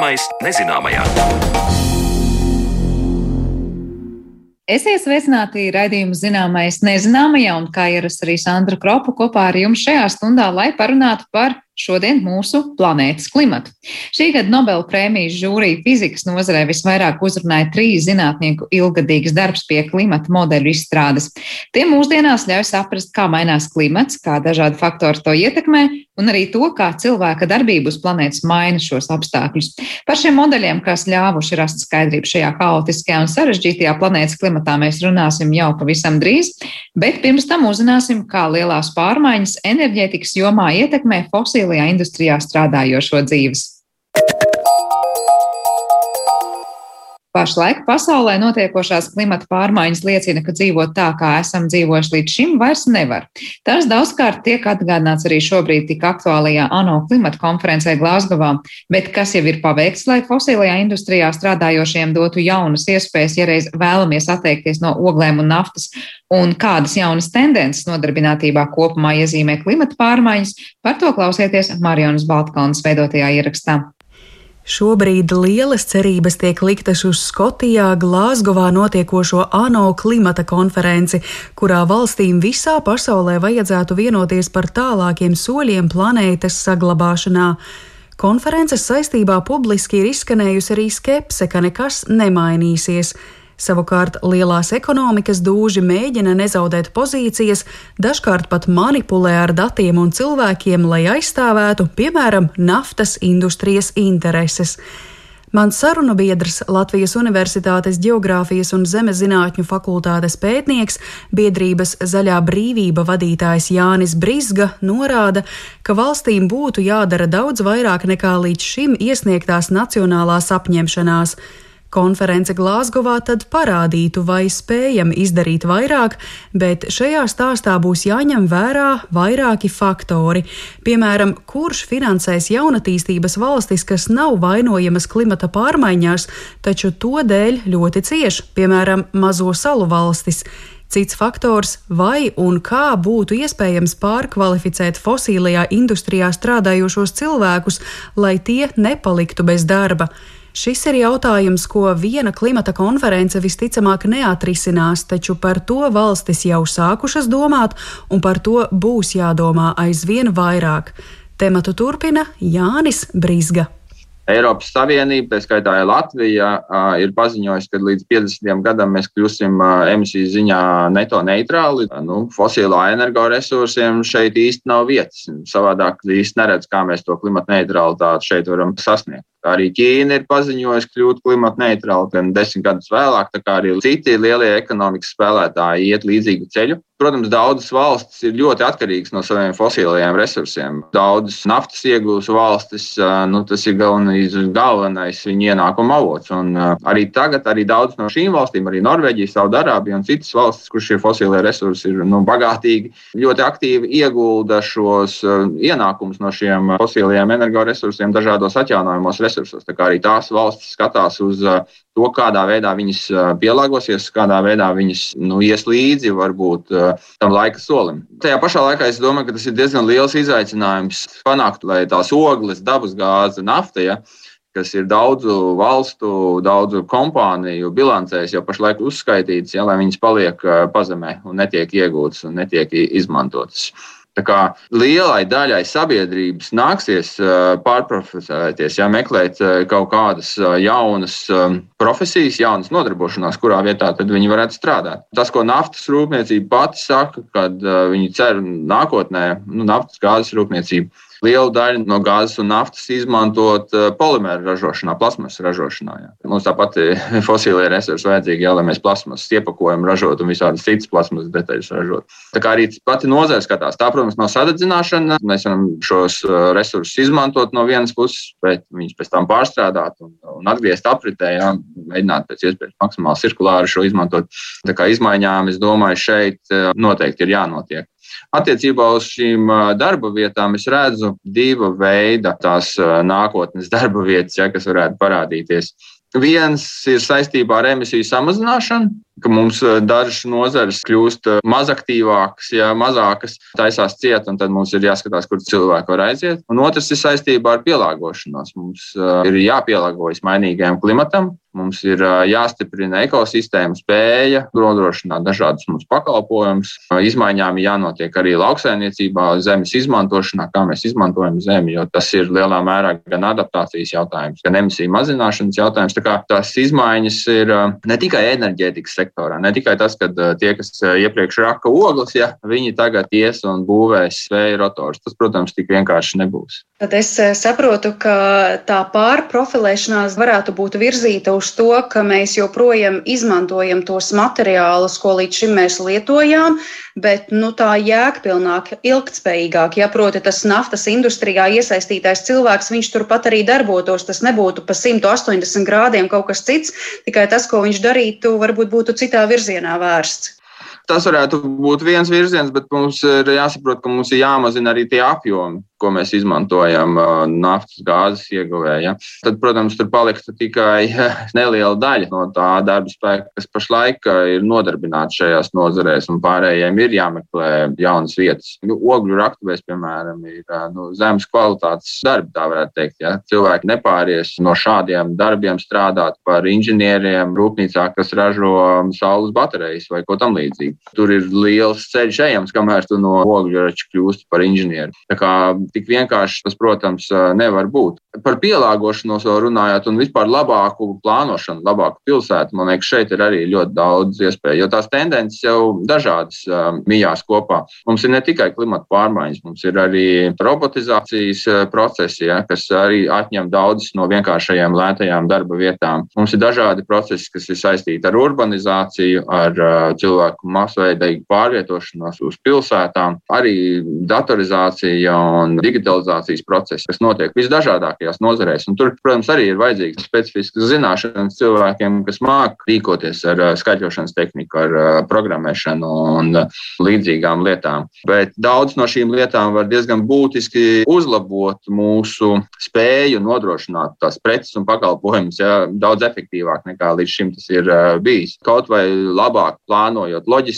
Zināmais nezināmajā. Esiet sveicināti raidījuma zināmais nezināmajā, un kā ierasts arī Sandra Kropa kopā ar jums šajā stundā, lai parunātu par šodien mūsu planētas klimatu. Šī gada Nobela prēmijas žūrija fizikas nozarē visvairāk uzrunāja trīs zinātnieku ilgadīgs darbs pie klimata modeļu izstrādes. Tie mūsdienās ļauj saprast, kā mainās klimats, kā dažādi faktori to ietekmē, un arī to, kā cilvēka darbība uz planētas maina šos apstākļus. Par šiem modeļiem, kas ļāvuši rast skaidrību šajā haotiskajā un sarežģītajā planētas klimatā, mēs runāsim jau pavisam drīz, bet pirms tam uzzināsim, kā lielās pārmaiņas enerģētikas jomā ietekmē fosīlu fosilajā industrijā strādājošo dzīves. Pašlaik pasaulē notiekošās klimata pārmaiņas liecina, ka dzīvot tā, kā esam dzīvojuši līdz šim, vairs nevar. Tas daudzkārt tiek atgādināts arī šobrīd tik aktuālajā ANO klimata konferencē Glāzgovā, bet kas jau ir paveikts, lai fosilajā industrijā strādājošiem dotu jaunas iespējas, ja reiz vēlamies atteikties no oglēm un naftas, un kādas jaunas tendences nodarbinātībā kopumā iezīmē klimata pārmaiņas, par to klausieties Marionas Baltkalnas veidotajā ierakstā. Šobrīd lielas cerības tiek liktas uz Skotijā, Glāzgovā notiekošo ANO klimata konferenci, kurā valstīm visā pasaulē vajadzētu vienoties par tālākiem soļiem planētas saglabāšanā. Konferences saistībā publiski ir izskanējusi arī skepse, ka nekas nemainīsies. Savukārt lielās ekonomikas dūži mēģina nezaudēt pozīcijas, dažkārt pat manipulē ar datiem un cilvēkiem, lai aizstāvētu, piemēram, naftas industrijas intereses. Mans sarunu biedrs Latvijas Universitātes Geogrāfijas un Zemezinātņu fakultātes pētnieks, biedrības Zaļā brīvība vadītājs Jānis Brisga norāda, ka valstīm būtu jādara daudz vairāk nekā līdz šim iesniegtās nacionālās apņemšanās. Konference Glāzgovā tad parādītu, vai spējam izdarīt vairāk, bet šajā stāstā būs jāņem vērā vairāki faktori. Piemēram, kurš finansēs jaunatīstības valstis, kas nav vainojamas klimata pārmaiņās, taču to dēļ ļoti cieši, piemēram, mazo salu valstis. Cits faktors - vai un kā būtu iespējams pārkvalificēt fosīlajā industrijā strādājošos cilvēkus, lai tie nepaliktu bez darba. Šis ir jautājums, ko viena klimata konference visticamāk neatrisinās, taču par to valstis jau sākušas domāt, un par to būs jādomā aizvien vairāk. Tematu turpina Jānis Brīsga. Eiropas Savienība, tā skaitā Latvija, ir paziņojusi, ka līdz 50 gadam mēs kļūsim emisiju ziņā neto neitrāli. Nu, fosilā energoresursiem šeit īsti nav vietas. Savādāk īsti neredz, kā mēs to klimata neutralitāti šeit varam sasniegt. Arī Ķīna ir paziņojusi kļūt klimata neitrāla, gan desmit gadus vēlāk, tā kā arī citi lielie ekonomikas spēlētāji iet līdzīgu ceļu. Protams, daudzas valstis ir ļoti atkarīgas no saviem fosilajiem resursiem. Daudzas naftas iegūs valstis, nu, tas ir galvenais, galvenais viņu ienākuma avots. Un arī tagad arī daudz no šīm valstīm, arī Norvēģija, Saudārābija un citas valstis, kur šie fosilie resursi ir nu, bagātīgi, ļoti aktīvi iegulda šos ienākumus no šiem fosilajiem energoresursiem dažādos atjaunojumos resursos. Tā arī tās valstis skatās uz uh, to, kādā veidā viņas uh, pielāgosies, kādā veidā viņas nu, ies līdzi varbūt uh, tam laika solim. Tajā pašā laikā es domāju, ka tas ir diezgan liels izaicinājums panākt, lai tās ogles, dabas gāze, nafta. Ja, kas ir daudzu valstu, daudzu kompāniju bilancēs jau pašlaik uzskaitītas, ja, lai viņas paliek pazemē un netiek iegūtas un netiek izmantotas. Tā kā lielai daļai sabiedrības nāksies pārprofesēties, ja meklēt kaut kādas jaunas profesijas, jaunas nodarbošanās, kurā vietā viņi varētu strādāt. Tas, ko naftas rūpniecība pati saka, kad viņi cer nākotnē, nu, naftas gāzes rūpniecība lielu daļu no gāzes un naftas izmantot eh, polimēru ražošanā, plasmasas ražošanā. Jā. Mums tāpat fosilie resursi vajadzīgi, jā, lai mēs plasmasas iepakojumu ražotu un visādas citas plasmasas detaļas ražotu. Tā kā arī pati nozare skatās, tā, protams, nav sadedzināšana. Mēs varam šos eh, resursus izmantot no vienas puses, bet viņus pēc tam pārstrādāt un, un atgriezt apritē, jā, mēģināt pēc iespējas maksimāli cirkulāri šo izmantot. Tā kā izmaiņām, es domāju, šeit eh, noteikti ir jānotiek. Attiecībā uz šīm darba vietām es redzu divu veidu tās nākotnes darba vietas, ja, kas varētu parādīties. Viens ir saistībā ar emisiju samazināšanu, ka mums dažas nozares kļūst mazaktīvākas, ja mazākas taisās ciet, un tad mums ir jāskatās, kur cilvēki var aiziet. Un otrs ir saistībā ar pielāgošanos. Mums ir jāpielāgojas mainīgajam klimatam, Mums ir jāstiprina ekosistēma spēja nodrošināt dažādus mūsu pakalpojumus. Izmaiņām jānotiek arī lauksaimniecībā, zemes izmantošanā, kā mēs izmantojam zemi, jo tas ir lielā mērā gan adaptācijas jautājums, gan emisiju mazināšanas jautājums. Tā kā tās izmaiņas ir ne tikai enerģētikas sektorā, ne tikai tas, ka tie, kas iepriekš raka ogles, ja viņi tagad ies un būvēs svēju rotors. Tas, protams, tik vienkārši nebūs. Tad es saprotu, ka tā pārprofilēšanās varētu būt virzīta uz to, ka mēs joprojām izmantojam tos materiālus, ko līdz šim mēs lietojām, bet nu, tā jēgpilnāk, ilgtspējīgāk. Ja proti, tas naftas industrijā iesaistītais cilvēks, viņš turpat arī darbotos. Tas nebūtu pa 180 grādiem kaut kas cits, tikai tas, ko viņš darītu, varbūt būtu citā virzienā vērsts. Tas varētu būt viens virziens, bet mums ir jāsaprot, ka mums ir jāmazina arī tie apjomi ko mēs izmantojam naftas gāzes ieguvē. Ja. Tad, protams, tur paliktu tikai neliela daļa no tā darba spēka, kas pašlaik ir nodarbināts šajās nozarēs, un pārējiem ir jāmeklē jaunas vietas. Nu, ogļu raktuvēs, piemēram, ir nu, zemes kvalitātes darbi, tā varētu teikt. Ja. Cilvēki nepāries no šādiem darbiem strādāt par inženieriem rūpnīcā, kas ražo saules baterijas vai ko tam līdzīgu. Tur ir liels ceļš ejams, kamēr tu no ogļu rača kļūsti par inženieri. Tā kā tik vienkārši tas, protams, nevar būt. Par pielāgošanos vēl runājot, un vispār labāku plānošanu, labāku pilsētu. Man liekas, šeit ir arī ļoti daudz iespēju, jo tās tendences jau dažādas mijās kopā. Mums ir ne tikai klimata pārmaiņas, mums ir arī robotizācijas procesi, ja, kas arī atņem daudzas no vienkāršajām lētajām darba vietām. Mums ir dažādi procesi, kas ir saistīti ar urbanizāciju, ar cilvēku masveidīgu pārvietošanos uz pilsētām, arī datorizācija un digitalizācijas procesi, kas notiek visdažādākajās nozarēs. Un tur, protams, arī ir vajadzīgas specifiskas zināšanas cilvēkiem, kas māk rīkoties ar skaitļošanas tehniku, ar programmēšanu un līdzīgām lietām. Bet daudz no šīm lietām var diezgan būtiski uzlabot mūsu spēju nodrošināt tās preces un pakalpojumus ja, daudz efektīvāk nekā līdz šim tas ir bijis. Kaut vai labāk plānojot loģistiku,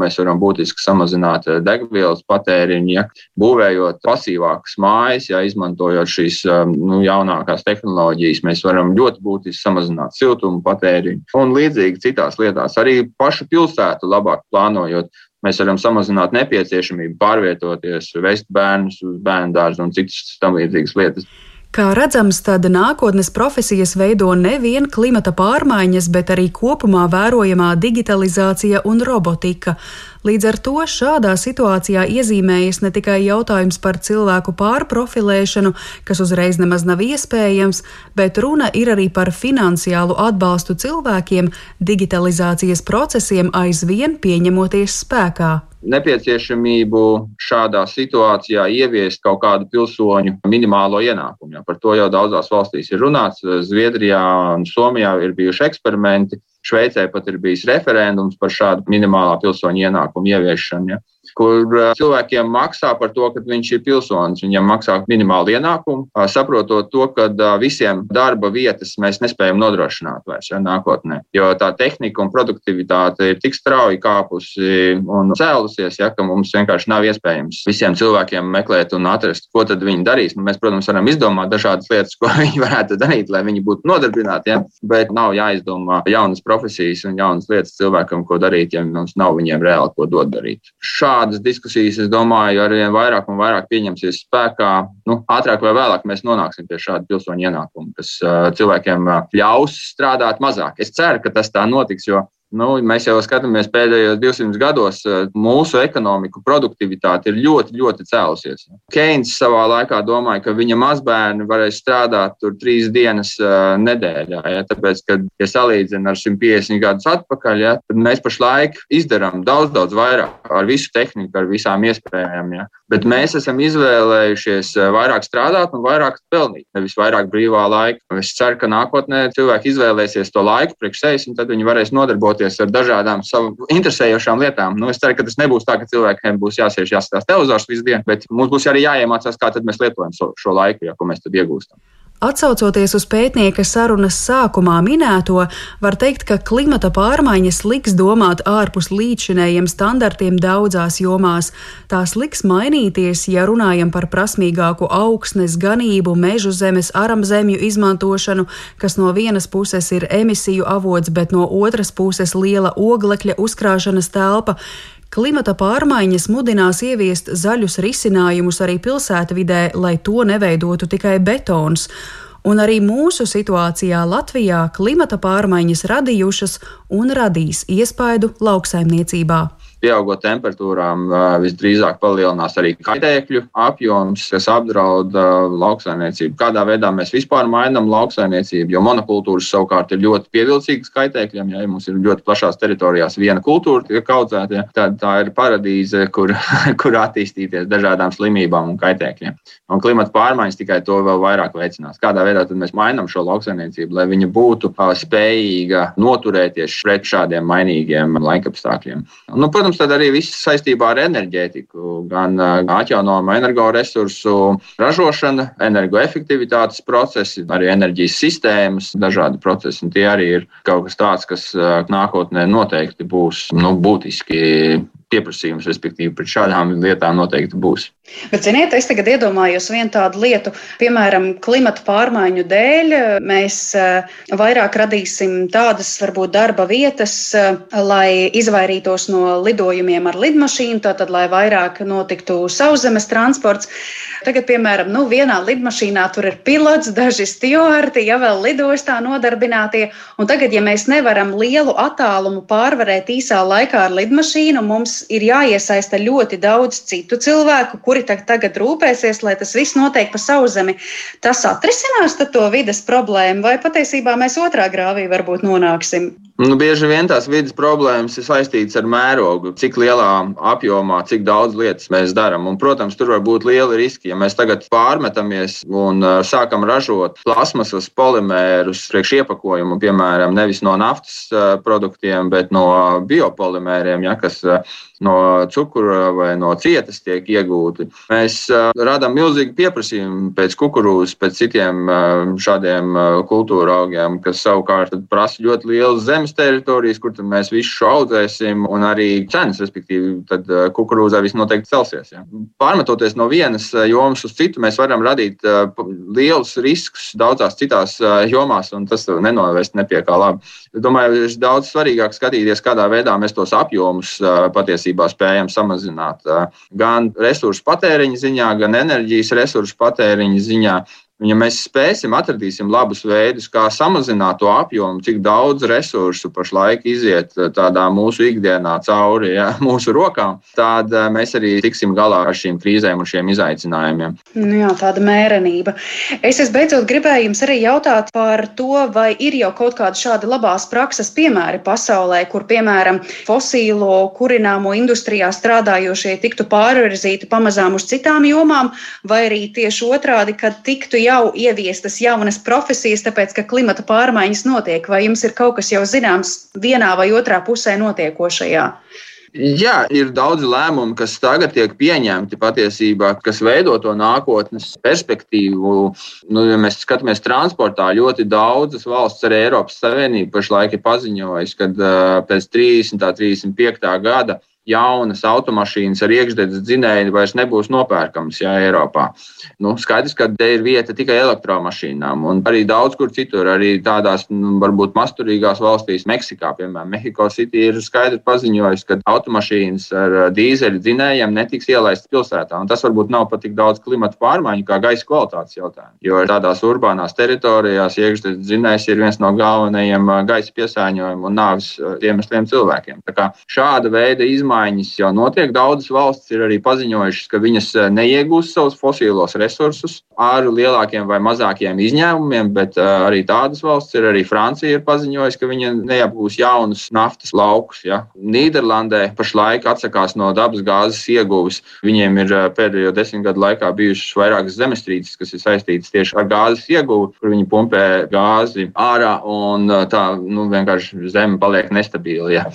mēs varam būtiski samazināt degvielas patēriņu, ja būvējot pasīvākas mājas, ja izmantojot šīs um, nu, jaunākās tehnoloģijas, mēs varam ļoti būtiski samazināt siltumu patēriņu un līdzīgi citās lietās. Arī pašu pilsētu labāk plānojot, mēs varam samazināt nepieciešamību pārvietoties, vest bērnus uz bērnu dārzu un citas tam līdzīgas lietas. Kā redzams, tad nākotnes profesijas veido nevien klimata pārmaiņas, bet arī kopumā vērojamā digitalizācija un robotika. Līdz ar to šādā situācijā iezīmējas ne tikai jautājums par cilvēku pārprofilēšanu, kas uzreiz nemaz nav iespējams, bet runa ir arī par finansiālu atbalstu cilvēkiem digitalizācijas procesiem aizvien pieņemoties spēkā nepieciešamību šādā situācijā ieviest kaut kādu pilsoņu minimālo ienākumu. Par to jau daudzās valstīs ir runāts. Zviedrijā un Somijā ir bijuši eksperimenti. Šveicē pat ir bijis referendums par šādu minimālā pilsoņa ienākumu ieviešanu. Ja kur cilvēkiem maksā par to, ka viņš ir pilsonis. Viņam maksā minimālu ienākumu, saprotot to, ka visiem darba vietas mēs nespējam nodrošināt vairs ja, nākotnē. Jo tā tehnika un produktivitāte ir tik strauji kāpusi un cēlusies, ja, ka mums vienkārši nav iespējams visiem cilvēkiem meklēt un atrast, ko tad viņi darīs. Nu, mēs, protams, varam izdomāt dažādas lietas, ko viņi varētu darīt, lai viņi būtu nodarbināti, ja, bet nav jāizdomā jaunas profesijas un jaunas lietas cilvēkam, ko darīt, ja mums nav viņiem reāli ko dot darīt. Šādi šādas diskusijas, es domāju, arvien vairāk un vairāk pieņemsies spēkā. Nu, ātrāk vai vēlāk mēs nonāksim pie šāda pilsoņu ienākuma, kas uh, cilvēkiem uh, ļaus strādāt mazāk. Es ceru, ka tas tā notiks, jo Nu, mēs jau skatāmies pēdējos 200 gados, eh, mūsu ekonomiku produktivitāte ir ļoti, ļoti cēlusies. Keins savā laikā domāja, ka viņa mazbērni varēs strādāt tur trīs dienas uh, nedēļā. Ja, tāpēc, kad, ja salīdzinām ar 150 gadus atpakaļ, ja, tad mēs pašlaik izdarām daudz, daudz vairāk ar visu tehniku, ar visām iespējām. Ja. Bet mēs esam izvēlējušies eh, vairāk strādāt un vairāk pelnīt, nevis vairāk brīvā laika. Es ceru, ka nākotnē cilvēki izvēlēsies to laiku priekš sevis, un tad viņi varēs nodarboties nodarboties ar dažādām savu interesējošām lietām. Nu, es ceru, ka tas nebūs tā, ka cilvēkiem būs jāsēž jāskatās televizors visu dienu, bet mums būs arī jāiemācās, kā mēs lietojam šo, šo laiku, ja, ko mēs tad iegūstam. Atcaucoties uz pētnieka sarunas sākumā minēto, var teikt, ka klimata pārmaiņas liks domāt ārpus līdzinējiem standartiem daudzās jomās. Tās liks mainīties, ja runājam par prasmīgāku augsnes, ganību, mežu zemes, aramzemju izmantošanu, kas no vienas puses ir emisiju avots, bet no otras puses liela oglekļa uzkrāšanas telpa. Klimata pārmaiņas mudinās ieviest zaļus risinājumus arī pilsētvidē, lai to neveidotu tikai betons. Un arī mūsu situācijā Latvijā klimata pārmaiņas radījušas un radīs iespaidu lauksaimniecībā pieaugot temperatūrām, visdrīzāk palielinās arī kaitēkļu apjoms, kas apdraud lauksaimniecību. Kādā veidā mēs vispār mainām lauksaimniecību, jo monokultūras savukārt ir ļoti pievilcīgas kaitēkļiem. Ja mums ir ļoti plašās teritorijās viena kultūra tiek audzēta, ja, tad tā ir paradīze, kur, kur attīstīties dažādām slimībām un kaitēkļiem. Un klimata pārmaiņas tikai to vēl vairāk veicinās. Kādā veidā mēs mainām šo lauksaimniecību, lai viņa būtu spējīga noturēties pret šādiem mainīgiem laikapstākļiem. Nu, protams, protams, tad arī viss saistībā ar enerģētiku, gan atjaunojumu energoresursu ražošana, energoefektivitātes procesi, arī enerģijas sistēmas, dažādi procesi. Tie arī ir kaut kas tāds, kas nākotnē noteikti būs nu, būtiski pieprasījums, respektīvi, pret šādām lietām noteikti būs. Bet, ziniet, es tagad iedomājos vienu tādu lietu, piemēram, klimata pārmaiņu dēļ mēs eh, vairāk radīsim tādas, varbūt, darba vietas, eh, lai izvairītos no lidojumiem ar lidmašīnu, tātad, lai vairāk notiktu sauszemes transports. Tagad, piemēram, nu, vienā lidmašīnā tur ir pilots, daži stjuarti, ja vēl lidostā nodarbinātie. Un tagad, ja mēs nevaram lielu attālumu pārvarēt īsā laikā ar lidmašīnu, mums ir jāiesaista ļoti daudz citu cilvēku, kuri tagad rūpēsies, lai tas viss notiek pa sauszemi. Tas atrisinās to vides problēmu, vai patiesībā mēs otrā grāvī varbūt nonāksim? Nu, bieži vien tās vidas problēmas ir saistītas ar mērogu, cik lielā apjomā, cik daudz lietas mēs darām. Protams, tur var būt lieli riski. Ja mēs tagad pārmetamies un uh, sākam ražot plasmasas polimērus priekš iepakojumu, piemēram, nevis no naftas uh, produktiem, bet no biopolimēriem, ja, kas uh, no cukura vai no cietas tiek iegūti, mēs radām milzīgu pieprasījumu pēc kukurūzas, pēc citiem šādiem kultūra augiem, kas savukārt prasa ļoti lielu zemes teritorijas, kur mēs visu audzēsim, un arī cenas, respektīvi, tad eh, kukurūzā viss noteikti celsies. Ja. Pārmetoties no vienas eh, jomas uz citu, mēs varam radīt eh, lielus riskus daudzās citās jomās, un tas nenovest ne pie kā labi. Es domāju, ir daudz svarīgāk skatīties, kādā veidā mēs tos apjomus patiesībā spējam samazināt. Gan resursu patēriņa ziņā, gan enerģijas resursu patēriņa ziņā. Un, ja mēs spēsim, atradīsim labus veidus, kā samazināt to apjomu, cik daudz resursu pašlaik iziet eh, tādā mūsu ikdienā cauri ja, mūsu rokām, tad eh, mēs arī tiksim galā ar šīm krīzēm un šiem izaicinājumiem. Nu jā, tāda mērenība. Es, es beidzot gribēju jums arī jautāt par to, vai ir jau kaut kādi šādi labās prakses piemēri pasaulē, kur, piemēram, fosīlo kurināmo industrijā strādājošie tiktu pārvirzīti pamazām uz citām jomām, vai arī tieši otrādi, kad tiktu jau ieviestas jaunas profesijas, tāpēc ka klimata pārmaiņas notiek? Vai jums ir kaut kas jau zināms vienā vai otrā pusē notiekošajā? Jā, ir daudz lēmumu, kas tagad tiek pieņemti patiesībā, kas veido to nākotnes perspektīvu. Nu, ja mēs skatāmies transportā, ļoti daudzas valsts, arī Eiropas Savienība, pašlaik ir paziņojusi, ka uh, pēc 30. un 35. gada jaunas automašīnas ar iekšdedzes dzinēju vairs nebūs nopērkamas jā, Eiropā. Nu, skaidrs, ka te ir vieta tikai elektromašīnām, un arī daudz kur citur, arī tādās nu, varbūt masturīgās valstīs, Meksikā, piemēram, Mexico City ir skaidri paziņojis, ka automašīnas ar dīzeļu dzinējiem netiks ielaistas pilsētā. Un tas varbūt nav pat tik daudz klimata pārmaiņu kā gaisa kvalitātes jautājums. Jo tādās urbānās teritorijās iekšdedzes dzinējs ir viens no galvenajiem gaisa piesāņojuma un nāves iemesliem cilvēkiem. Tā kā šāda veida izmaiņas izmaiņas jau notiek. Daudzas valstis ir arī paziņojušas, ka viņas eh, neiegūs savus fosilos resursus ar lielākiem vai mazākiem izņēmumiem, bet uh, arī tādas valstis ir. Arī Francija ir paziņojusi, ka viņa neapgūs jaunus naftas laukus. Ja. Nīderlandē pašlaik atsakās no dabas gāzes ieguves. Viņiem ir uh, pēdējo desmit gadu laikā bijušas vairākas zemestrīces, kas ir saistītas tieši ar gāzes ieguvi, kur viņi pumpē gāzi ārā un tā nu, vienkārši zeme paliek nestabila. Ja.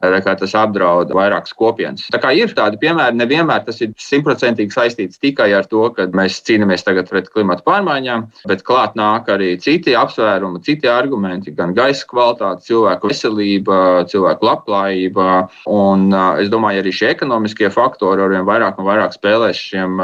Tas apdraud vairāk vairākas kopienas. Tā kā ir tādi piemēri, nevienmēr tas ir simtprocentīgi saistīts tikai ar to, ka mēs cīnāmies tagad pret klimatu pārmaiņām, bet klāt nāk arī citi apsvērumi, citi argumenti, gan gaisa kvalitāte, cilvēku veselība, cilvēku labklājība. Un es domāju, arī šie ekonomiskie faktori arvien vairāk un vairāk spēlēs šiem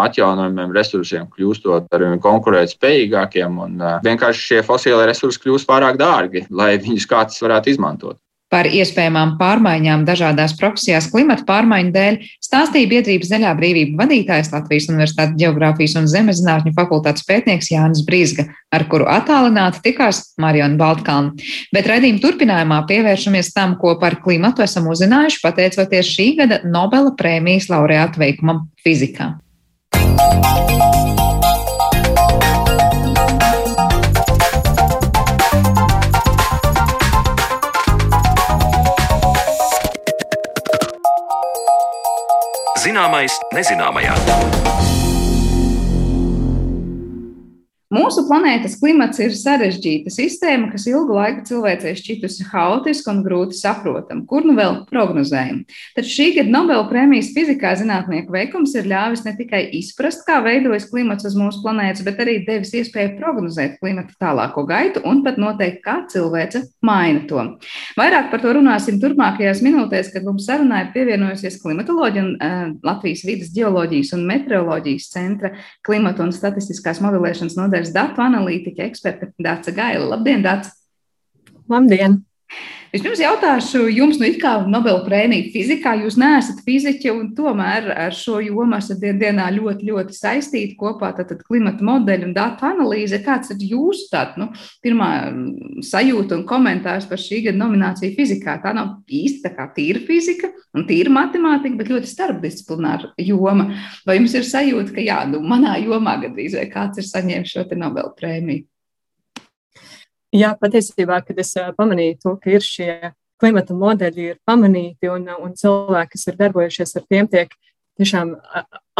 atjaunojumiem resursiem, kļūstot arvien konkurētspējīgākiem. Un vienkārši šie fosilie resursi kļūst pārāk dārgi, lai viņus kāds varētu izmantot. Par iespējamām pārmaiņām dažādās profesijās klimata pārmaiņu dēļ stāstīja biedrības Zaļā brīvība vadītājs Latvijas Universitātes Geogrāfijas un Zemezinātņu fakultātes pētnieks Jānis Brīsga, ar kuru attālināti tikās Mariona Baltkalna. Bet raidījuma turpinājumā pievēršamies tam, ko par klimatu esam uzzinājuši pateicoties šī gada Nobela prēmijas laureātu veikumam fizikā. Zināmais nezināmajā. Mūsu planētas klimats ir sarežģīta sistēma, kas ilgu laiku cilvēcei šķitusi haotiska un grūti saprotama, kur nu vēl prognozējama. Taču šī gada Nobela prēmijas fizikā zinātnieku veikums ir ļāvis ne tikai izprast, kā veidojas klimats uz mūsu planētas, bet arī devis iespēju prognozēt klimata tālāko gaitu un pat noteikt, kā cilvēce maina to. Vairāk par to runāsim turpmākajās minūtēs, kad mums sarunā ir pievienojusies klimatoloģija un uh, Latvijas vidas geoloģijas un meteoroloģijas centra klimata un statistiskās modelēšanas nodaļas nozares datu analītiķa eksperte Dāca Gaila. Labdien, Dāca! Labdien! Vispirms jautāšu jums, nu, kā Nobela prēmija fizikā, jūs neesat fiziķi, un tomēr ar šo jomu esat dien dienā ļoti, ļoti saistīti kopā. Tad klimata modeļi un datu analīze. Kāds ir jūsu tād, nu, pirmā sajūta un komentārs par šī gada nomināciju fizikā? Tā nav īsti tā kā tīra fizika un tīra matemātika, bet ļoti starpdisciplināra joma. Vai jums ir sajūta, ka jā, nu, manā jomā gandrīz vai kāds ir saņēmis šo Nobela prēmiju? Jā, patiesībā, kad es pamanīju to, ka ir šie klimata modeļi, ir pamanīti un, un cilvēki, kas ir darbojušies ar tiem, tiek tiešām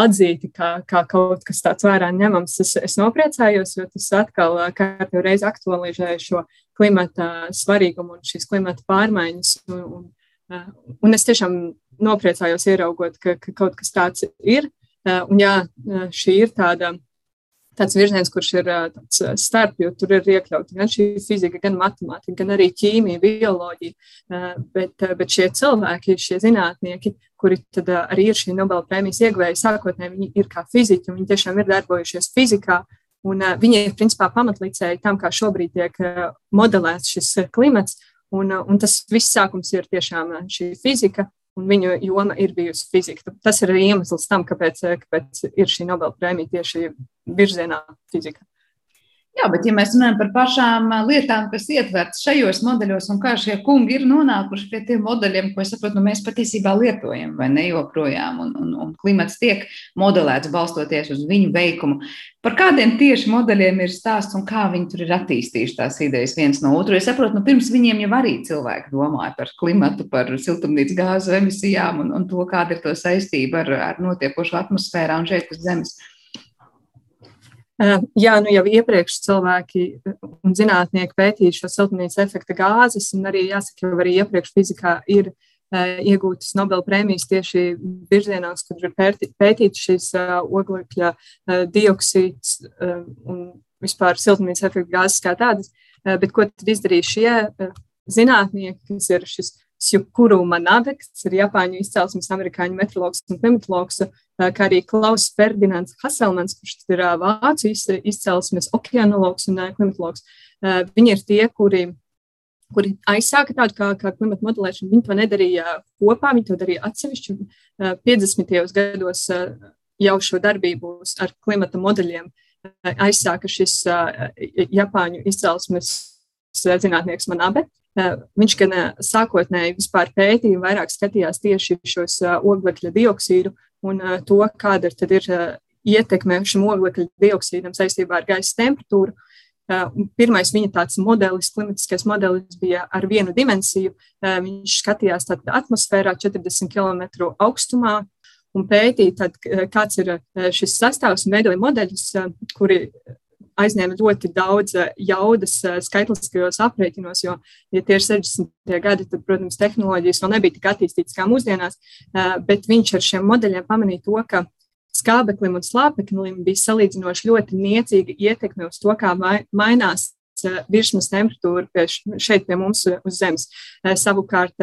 atzīti kā, kā kaut kas tāds vērā ņemams. Es, es nopriecājos, jo tas atkal kārtīgi reizi aktualizēja šo klimata svarīgumu un šīs klimata pārmaiņas. Un, un, un es tiešām nopriecājos ieraugot, ka, ka kaut kas tāds ir. Un jā, šī ir tāda tāds virziens, kurš ir tāds starp, jo tur ir iekļauts gan šī fizika, gan matemātika, gan arī ķīmija, bioloģija. Bet, bet šie cilvēki, šie zinātnieki, kuri arī ir šī Nobela prēmijas ieguvēji, sākotnēji viņi ir kā fiziķi, un viņi tiešām ir darbojušies fizikā. Un, viņi ir principā pamatlicēji tam, kā šobrīd tiek modelēts šis klimats. Un, un tas viss sākums ir tiešām šī fizika, un viņu joma ir bijusi fizika. Tas ir arī iemesls tam, kāpēc, kāpēc ir šī Nobela prēmija tieši virzienā fizika. Jā, bet ja mēs runājam par pašām lietām, kas ietverts šajos modeļos, un kā šie kungi ir nonākuši pie tiem modeļiem, ko es saprotu, nu, mēs patiesībā lietojam vai ne joprojām, un, un, un klimats tiek modelēts balstoties uz viņu veikumu. Par kādiem tieši modeļiem ir stāsts un kā viņi tur ir attīstījuši tās idejas viens no otru? Es saprotu, nu, pirms viņiem jau arī cilvēki domāja par klimatu, par siltumnīcas gāzu emisijām un, un to, kāda ir to saistība ar, ar notiekošo atmosfērā un šeit uz Zemes. Jā, nu jau iepriekš cilvēki un zinātnieki pētīja šo siltumnīcas efekta gāzes, un arī jāsaka, jau arī iepriekš fizikā ir iegūtas Nobela prēmijas tieši virzienos, kur ir pētīts šis oglekļa dioksīds un vispār siltumnīcas efekta gāzes kā tādas. Bet ko tad izdarīja šie zinātnieki, kas ir šis Sjukuru Manabe, kas ir Japāņu izcelsmes amerikāņu meteorologs un klimatologs, kā arī Klaus Ferdinands Haselmans, kurš ir vācu izcelsmes okeanologs un klimatologs. Viņi ir tie, kuri, kuri aizsāka tādu kā, kā klimata modelēšanu. Viņi to nedarīja kopā, viņi to darīja atsevišķi. 50. gados jau šo darbību ar klimata modeļiem aizsāka šis Japāņu izcelsmes zinātnieks Manabe. Viņš gan sākotnēji vispār pētīja, vairāk skatījās tieši šos oglekļa dioksīdu un to, kāda tad ir ietekme šim oglekļa dioksīdam saistībā ar gaisa temperatūru. Pirmais viņa tāds modelis, klimatiskais modelis bija ar vienu dimensiju. Viņš skatījās atmosfērā 40 km augstumā un pētīja, tad, kāds ir šis sastāvs un veidoja modeļus, kuri aizņēma ļoti daudz jaudas skaitliskajos aprēķinos, jo, ja tie ir 60. gadi, tad, protams, tehnoloģijas vēl nebija tik attīstītas kā mūsdienās, bet viņš ar šiem modeļiem pamanīja to, ka skābeklim un slāpeklim bija salīdzinoši ļoti niecīga ietekme uz to, kā mainās virsmas temperatūra šeit pie mums uz Zemes. Savukārt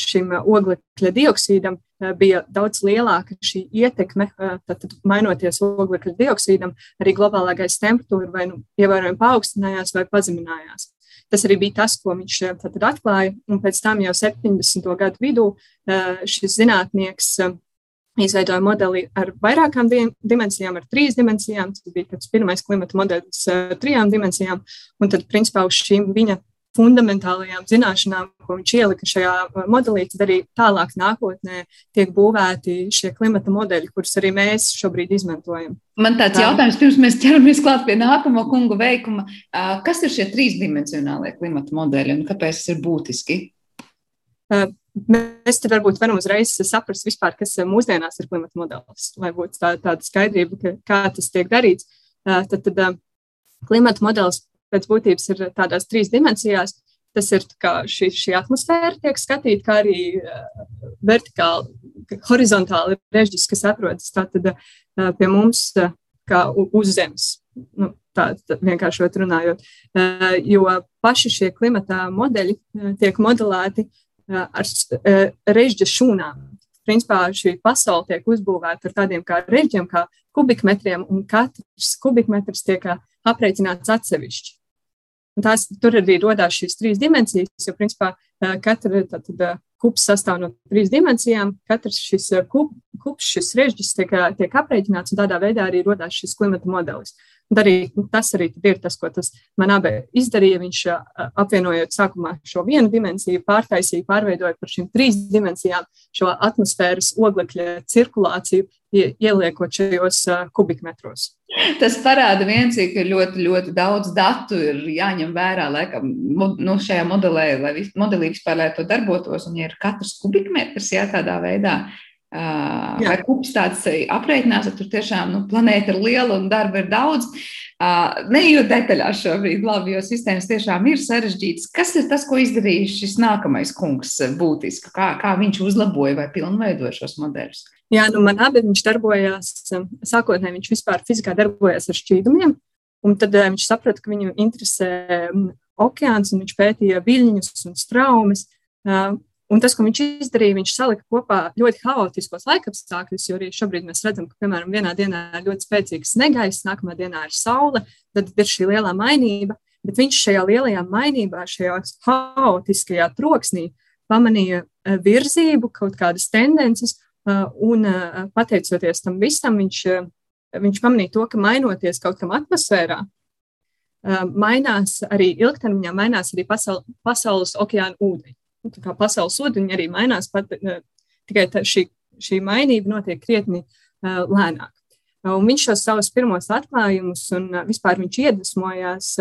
šim oglekļa dioksīdam bija daudz lielāka šī ietekme, tad mainoties oglekļa dioksīdam, arī globālā gaisa temperatūra vai nu, ievērojami paaugstinājās vai pazeminājās. Tas arī bija tas, ko viņš tad atklāja, un pēc tam jau 70. gadu vidū šis zinātnieks izveidoja modeli ar vairākām dimensijām, ar trīs dimensijām. Tas bija tāds pirmais klimata modelis ar trijām dimensijām. Un tad, principā, uz šīm viņa fundamentālajām zināšanām, ko viņš ielika šajā modelī, tad arī tālāk nākotnē tiek būvēti šie klimata modeļi, kurus arī mēs šobrīd izmantojam. Man tāds jautājums, pirms mēs ķeramies klāt pie nākamo kungu veikuma. Kas ir šie trīsdimensionālie klimata modeļi un kāpēc tas ir būtiski? Mēs te varbūt varam uzreiz saprast, vispār, kas mūsdienās ir klimata modelis, lai būtu tā, tāda skaidrība, ka, kā tas tiek darīts. Tad, tad klimata modelis pēc būtības ir tādās trīs dimensijās. Tas ir šī, šī atmosfēra, tiek skatīta, kā arī vertikāli, horizontāli režģis, kas atrodas tātad pie mums, uz zemes. Nu, tā, tā vienkārši runājot. Jo paši šie klimata modeļi tiek modelēti ar režģa šūnām. Principā šī pasaule tiek uzbūvēta ar tādiem kā reģiem, kā kubikmetriem, un katrs kubikmetrs tiek aprēķināts atsevišķi. Un tās, tur arī radās šīs trīs dimensijas, jo principā katra tātad, kups sastāv no trīs dimensijām. Katrs šis kup, kups, šis režģis tiek, tiek aprēķināts, un tādā veidā arī radās šis klimata modelis. Un arī, nu, tas arī ir tas, ko tas man abi izdarīja. Viņš apvienojot sākumā šo vienu dimensiju, pārtaisīja, pārveidoja par šīm trīs dimensijām šo atmosfēras oglekļa cirkulāciju, ieliekot šajos kubikmetros. Tas parāda viens, ka ļoti, ļoti daudz datu ir jāņem vērā, laikam, nu, šajā modelē, lai modelī vispār lai to darbotos, un ja ir katrs kubikmetrs, jā, tādā veidā Uh, vai kups tāds aprēķinās, ka tur tiešām nu, planēta ir liela un darba ir daudz. Uh, Neejot detaļās šobrīd, labi, jo sistēmas tiešām ir sarežģītas. Kas ir tas, ko izdarījis šis nākamais kungs būtiski? Kā, kā viņš uzlaboja vai pilnveidoja šos modeļus? Jā, nu man abi viņš darbojās, sākotnēji viņš vispār fizikā darbojās ar šķīdumiem, un tad viņš saprata, ka viņu interesē okeāns, un viņš pētīja viļņus un straumes. Un tas, ko viņš izdarīja, viņš salika kopā ļoti haotiskos laikapstākļus, jo arī šobrīd mēs redzam, ka, piemēram, vienā dienā ir ļoti spēcīgs negaiss, nākamā dienā ir saule, tad ir šī lielā mainība. Bet viņš šajā lielajā mainībā, šajā haotiskajā troksnī pamanīja eh, virzību, kaut kādas tendences, eh, un eh, pateicoties tam visam, viņš, viņš pamanīja to, ka mainoties kaut kam atmosfērā, mainās arī ilgtermiņā, mainās arī pasaul, pasaules okeāna ūdeņi pasaules ūdeņi arī mainās, pat, uh, tikai tā, šī, šī mainība notiek krietni uh, lēnāk. Un viņš šos savus pirmos atklājumus un uh, vispār viņš iedvesmojās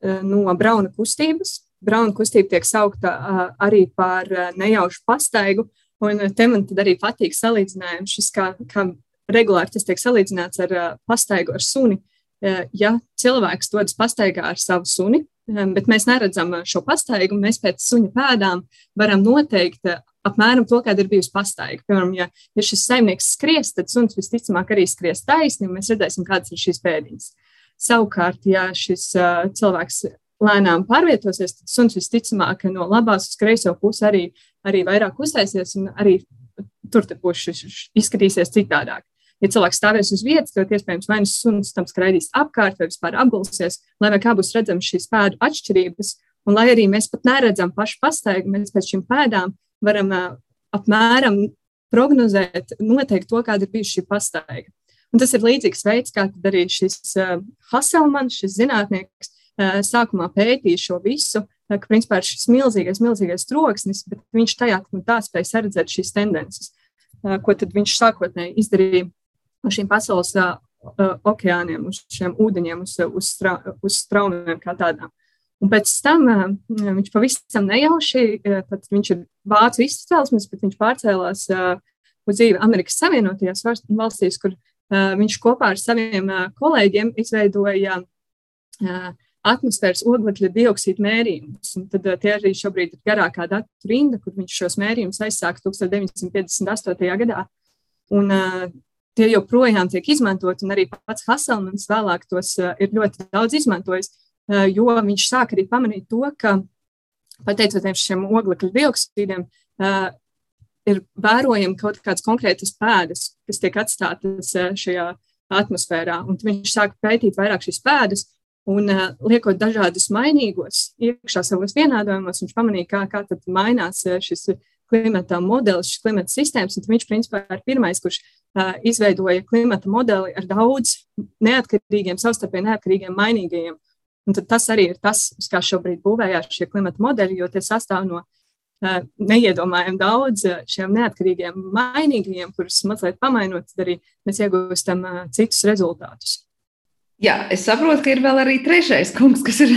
no Brauna kustības. Brauna kustība tiek saukta arī par nejaušu pastaigu, un te man arī patīk salīdzinājums, šis kā, kā regulāri tas tiek salīdzināts ar pastaigu ar suni. Ja cilvēks dodas pastaigā ar savu suni, bet mēs neredzam šo pastaigu. Mēs pēc suņa pēdām varam noteikt apmēram to, kāda ir bijusi pastaiga. Piemēram, ja, ja šis saimnieks skries, tad suns visticamāk arī skries taisni, un mēs redzēsim, kādas ir šīs pēdiņas. Savukārt, ja šis uh, cilvēks lēnām pārvietosies, tad suns visticamāk no labās uz kreiso pusi arī, arī vairāk uztaisies un arī tur būs šis izskatīsies citādāk. Ja cilvēks stāvēs uz vietas, tad iespējams vai nu suns tam skraidīs apkārt, vai vispār apgulsies, lai kā būs redzams šīs pēdu atšķirības. Un lai arī mēs pat neredzam pašu pastaigu, mēs pēc šīm pēdām varam uh, apmēram prognozēt, noteikt to, kāda ir bijusi šī pastaiga. Un tas ir līdzīgs veids, kā arī šis uh, Haselmans, šis zinātnieks, uh, sākumā pētīja šo visu, uh, ka principā ir šis milzīgais, milzīgais troksnis, bet viņš tajā tā spēja redzēt šīs tendences, uh, ko viņš sākotnēji izdarīja uz šīm pasaules uh, okeāniem, uz šiem ūdeņiem, uz, uz, stra, uz straumēm kā tādām. Un pēc tam uh, viņš pavisam nejauši, uh, viņš ir vācu izcelsmes, bet viņš pārcēlās uh, uz dzīvi Amerikas Savienotajās valstīs, kur uh, viņš kopā ar saviem uh, kolēģiem izveidoja atmosfēras oglekļa dioksīda mērījumus. Tad tie arī šobrīd ir garākā datu rinda, kur viņš šos mērījumus aizsāka 1958. gadā. Un, tie joprojām tiek izmantoti, un arī pats Haselmans vēlāk tos ir ļoti daudz izmantojis, jo viņš sāk arī pamanīt to, ka pateicoties šiem oglekļa dioksīdiem, ir vērojami kaut kādas konkrētas pēdas, kas tiek atstātas šajā atmosfērā. Un viņš sāk pētīt vairāk šīs pēdas, un liekot dažādus mainīgos iekšā savos vienādojumos, viņš pamanīja, kā, kā tad mainās šis klimata modelis, šis klimata sistēmas. Viņš principā ir pirmais, kurš uh, izveidoja klimata modeli ar daudz neatkarīgiem, savstarpēji neatkarīgiem mainīgajiem. Un tas arī ir tas, kā šobrīd būvējās šie klimata modeļi, jo tie sastāv no uh, neiedomājami daudz šiem neatkarīgiem mainīgajiem, kurus mazliet pamainot, tad arī mēs iegūstam uh, citus rezultātus. Jā, es saprotu, ka ir vēl arī trešais kungs, kas ir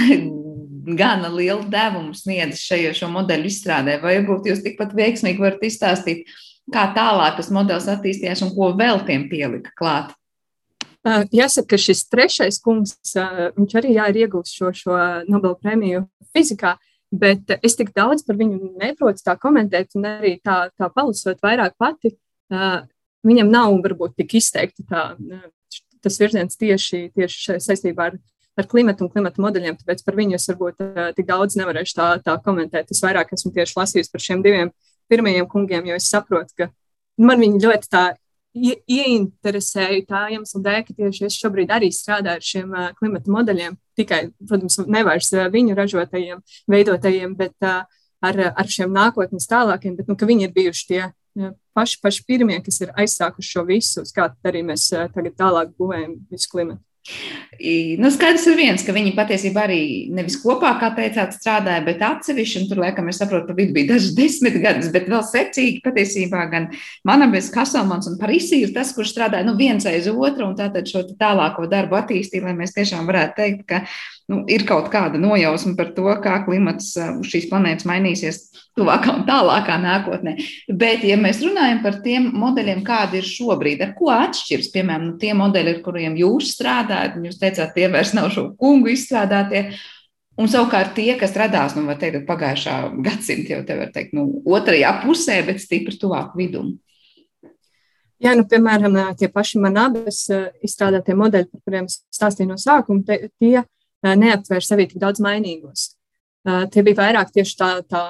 gana lielu devumu sniedzis šajā šo modeļu izstrādē. Vai varbūt jūs tikpat veiksmīgi varat izstāstīt, kā tālāk tas modelis attīstījās un ko vēl tiem pielika klāt? Jāsaka, ka šis trešais kungs, viņš arī jā, ir iegūst šo, šo Nobel prēmiju fizikā, bet es tik daudz par viņu neprotu tā komentēt, un arī tā, tā palasot vairāk pati, viņam nav varbūt tik izteikti tā, tas virziens tieši, tieši saistībā ar ar klimatu un klimatu modeļiem, tāpēc par viņu es varbūt tik daudz nevarēšu tā, tā komentēt. Es vairāk esmu tieši lasījusi par šiem diviem pirmajiem kungiem, jo es saprotu, ka man viņi ļoti tā ie, ieinteresēja tā iemesla dēļ, ka tieši es šobrīd arī strādāju ar šiem uh, klimata modeļiem. Tikai, protams, nevis uh, viņu ražotajiem, veidotajiem, bet uh, ar, ar šiem nākotnes tālākiem, bet nu, viņi ir bijuši tie paši, paši pirmie, kas ir aizsākuši šo visu, kā arī mēs tagad tālāk būvējam visu klimatu. Nu, skaidrs ir viens, ka viņi patiesībā arī nevis kopā, kā teicāt, strādāja, bet atsevišķi. Tur, laikam, es saprotu, vidu bija dažas desmit gadus, bet vēl secīgi patiesībā gan Manabes Kaselmans un Parisī ir tas, kurš strādāja nu, viens aiz otru un tātad šo tālāko darbu attīstīja, lai mēs tiešām varētu teikt, ka nu, ir kaut kāda nojausma par to, kā klimats uh, uz šīs planētas mainīsies tuvākā un tālākā nākotnē. Bet, ja mēs runājam par tiem modeļiem, kādi ir šobrīd, ar ko atšķiras, piemēram, nu, tie modeļi, ar kuriem jūs strādājat, jūs teicāt, tie vairs nav šo kungu izstrādātie. Un savukārt tie, kas radās nu, teikt, pagājušā gadsimta, jau te var teikt, nu, otrajā pusē, bet stipri tuvāk vidum. Jā, nu, piemēram, tie paši manabas izstrādātie modeļi, par kuriem stāstīju no sākuma, te, tie neaptver sevi tik daudz mainīgos. Tie bija vairāk tieši tā, tā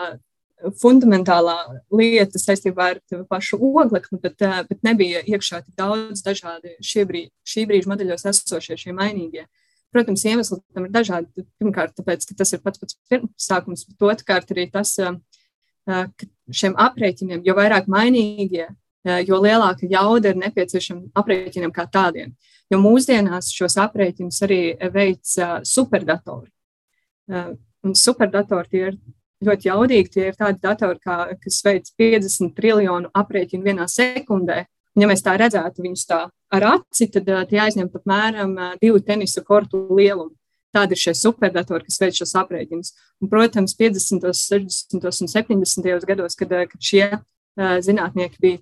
fundamentālā lieta saistībā ar pašu oglekli, bet, bet nebija iekšā tik daudz dažādi šī brīža, šī brīža modeļos esošie šie mainīgie. Protams, iemesli tam ir dažādi. Pirmkārt, tāpēc, ka tas ir pats pats sākums, bet otrkārt arī tas, ka šiem aprēķiniem, jo vairāk mainīgie, jo lielāka jauda ir nepieciešama aprēķiniem kā tādiem. Jo mūsdienās šos aprēķinus arī veic superdatori. Un superdatori tie ir ļoti jaudīgi. Tie ir tādi datori, kā, kas veic 50 triljonu aprēķinu vienā sekundē. Un, ja mēs tā redzētu viņus tā ar aci, tad tie aizņem apmēram divu tenisa kortu lielumu. Tādi ir šie superdatori, kas veic šos aprēķinus. Un, protams, 50, 60 un 70 gados, kad, kad šie zinātnieki bija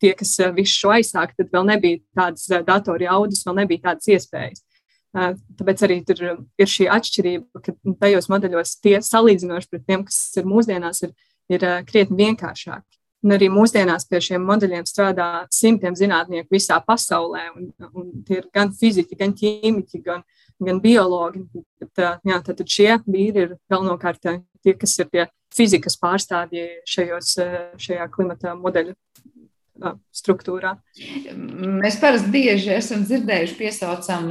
tie, kas visu šo aizsāka, tad vēl nebija tādas datoru jaudas, vēl nebija tādas iespējas. Tāpēc arī tur ir šī atšķirība, ka tajos modeļos tie salīdzinoši pret tiem, kas ir mūsdienās, ir, ir krietni vienkāršāki. Un arī mūsdienās pie šiem modeļiem strādā simtiem zinātnieku visā pasaulē. Un, un tie ir gan fiziķi, gan ķīmiķi, gan, gan biologi. Bet, jā, tad šie vīri ir galvenokārt tie, kas ir tie fizikas pārstāvji šajos, šajā klimata modeļu struktūrā. Mēs parasti bieži esam dzirdējuši, piesaucam,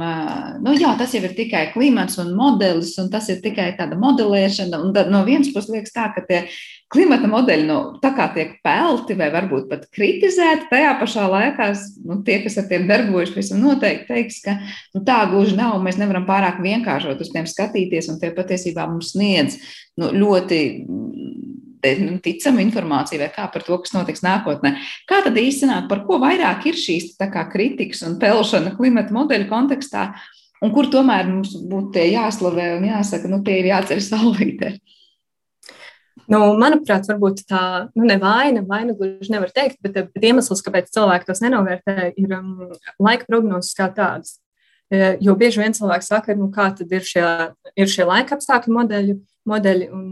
nu jā, tas jau ir tikai klimats un modelis, un tas ir tikai tāda modelēšana. Un no vienas puses liekas tā, ka tie klimata modeļi nu, tā kā tiek pelti vai varbūt pat kritizēti, tajā pašā laikā nu, tie, kas ar tiem darbojas, visam noteikti teiks, ka nu, tā gluži nav. Mēs nevaram pārāk vienkāršot uz tiem skatīties, un tie patiesībā mums sniedz nu, ļoti nu, ticama informācija vai kā par to, kas notiks nākotnē. Kā tad īstenāk, par ko vairāk ir šīs kā, kritikas un pelšana klimata modeļu kontekstā, un kur tomēr mums būtu jāslavē un jāsaka, nu, tie ir jāceļ saulītē? Nu, manuprāt, varbūt tā nu, ne vaina, gluži nevar teikt, bet, bet iemesls, kāpēc cilvēki tos nenovērtē, ir um, laika prognozes kā tādas. Jo bieži vien cilvēki saka, nu, kā tad ir šie, ir šie laika apstākļu modeļi, modeļi un